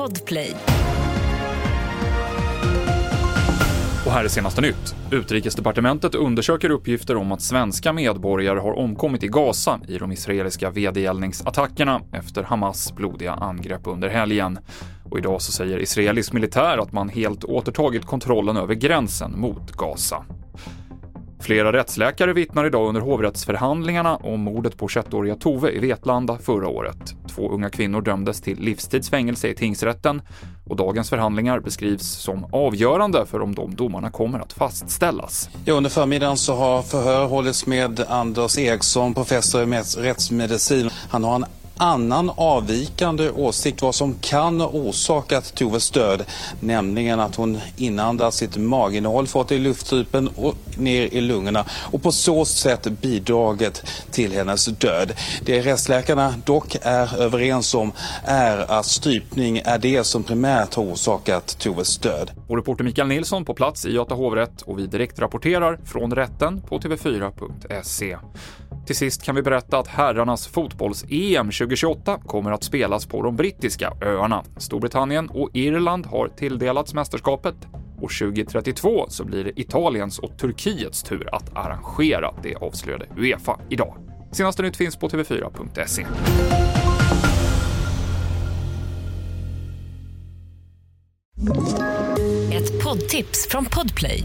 Podplay. Och här är senaste nytt. Utrikesdepartementet undersöker uppgifter om att svenska medborgare har omkommit i Gaza i de israeliska vedergällningsattackerna efter Hamas blodiga angrepp under helgen. Och idag så säger israelisk militär att man helt återtagit kontrollen över gränsen mot Gaza. Flera rättsläkare vittnar idag under hovrättsförhandlingarna om mordet på 21-åriga Tove i Vetlanda förra året. Två unga kvinnor dömdes till livstidsfängelse i tingsrätten och dagens förhandlingar beskrivs som avgörande för om de domarna kommer att fastställas. Ja, under förmiddagen så har förhör hållits med Anders Eriksson, professor i rättsmedicin. Han har en annan avvikande åsikt vad som kan ha orsakat Toves död. Nämligen att hon inandat sitt maginnehåll, fått i lufttypen och ner i lungorna och på så sätt bidragit till hennes död. Det rättsläkarna dock är överens om är att strypning är det som primärt har orsakat Toves död. Och reporter Mikael Nilsson på plats i Göta hovrätt och vi direktrapporterar från rätten på tv4.se. Till sist kan vi berätta att herrarnas fotbolls-EM 2028 kommer att spelas på de brittiska öarna. Storbritannien och Irland har tilldelats mästerskapet och 2032 så blir det Italiens och Turkiets tur att arrangera, det avslöjade Uefa idag. Senaste nytt finns på tv4.se. Ett poddtips från Podplay.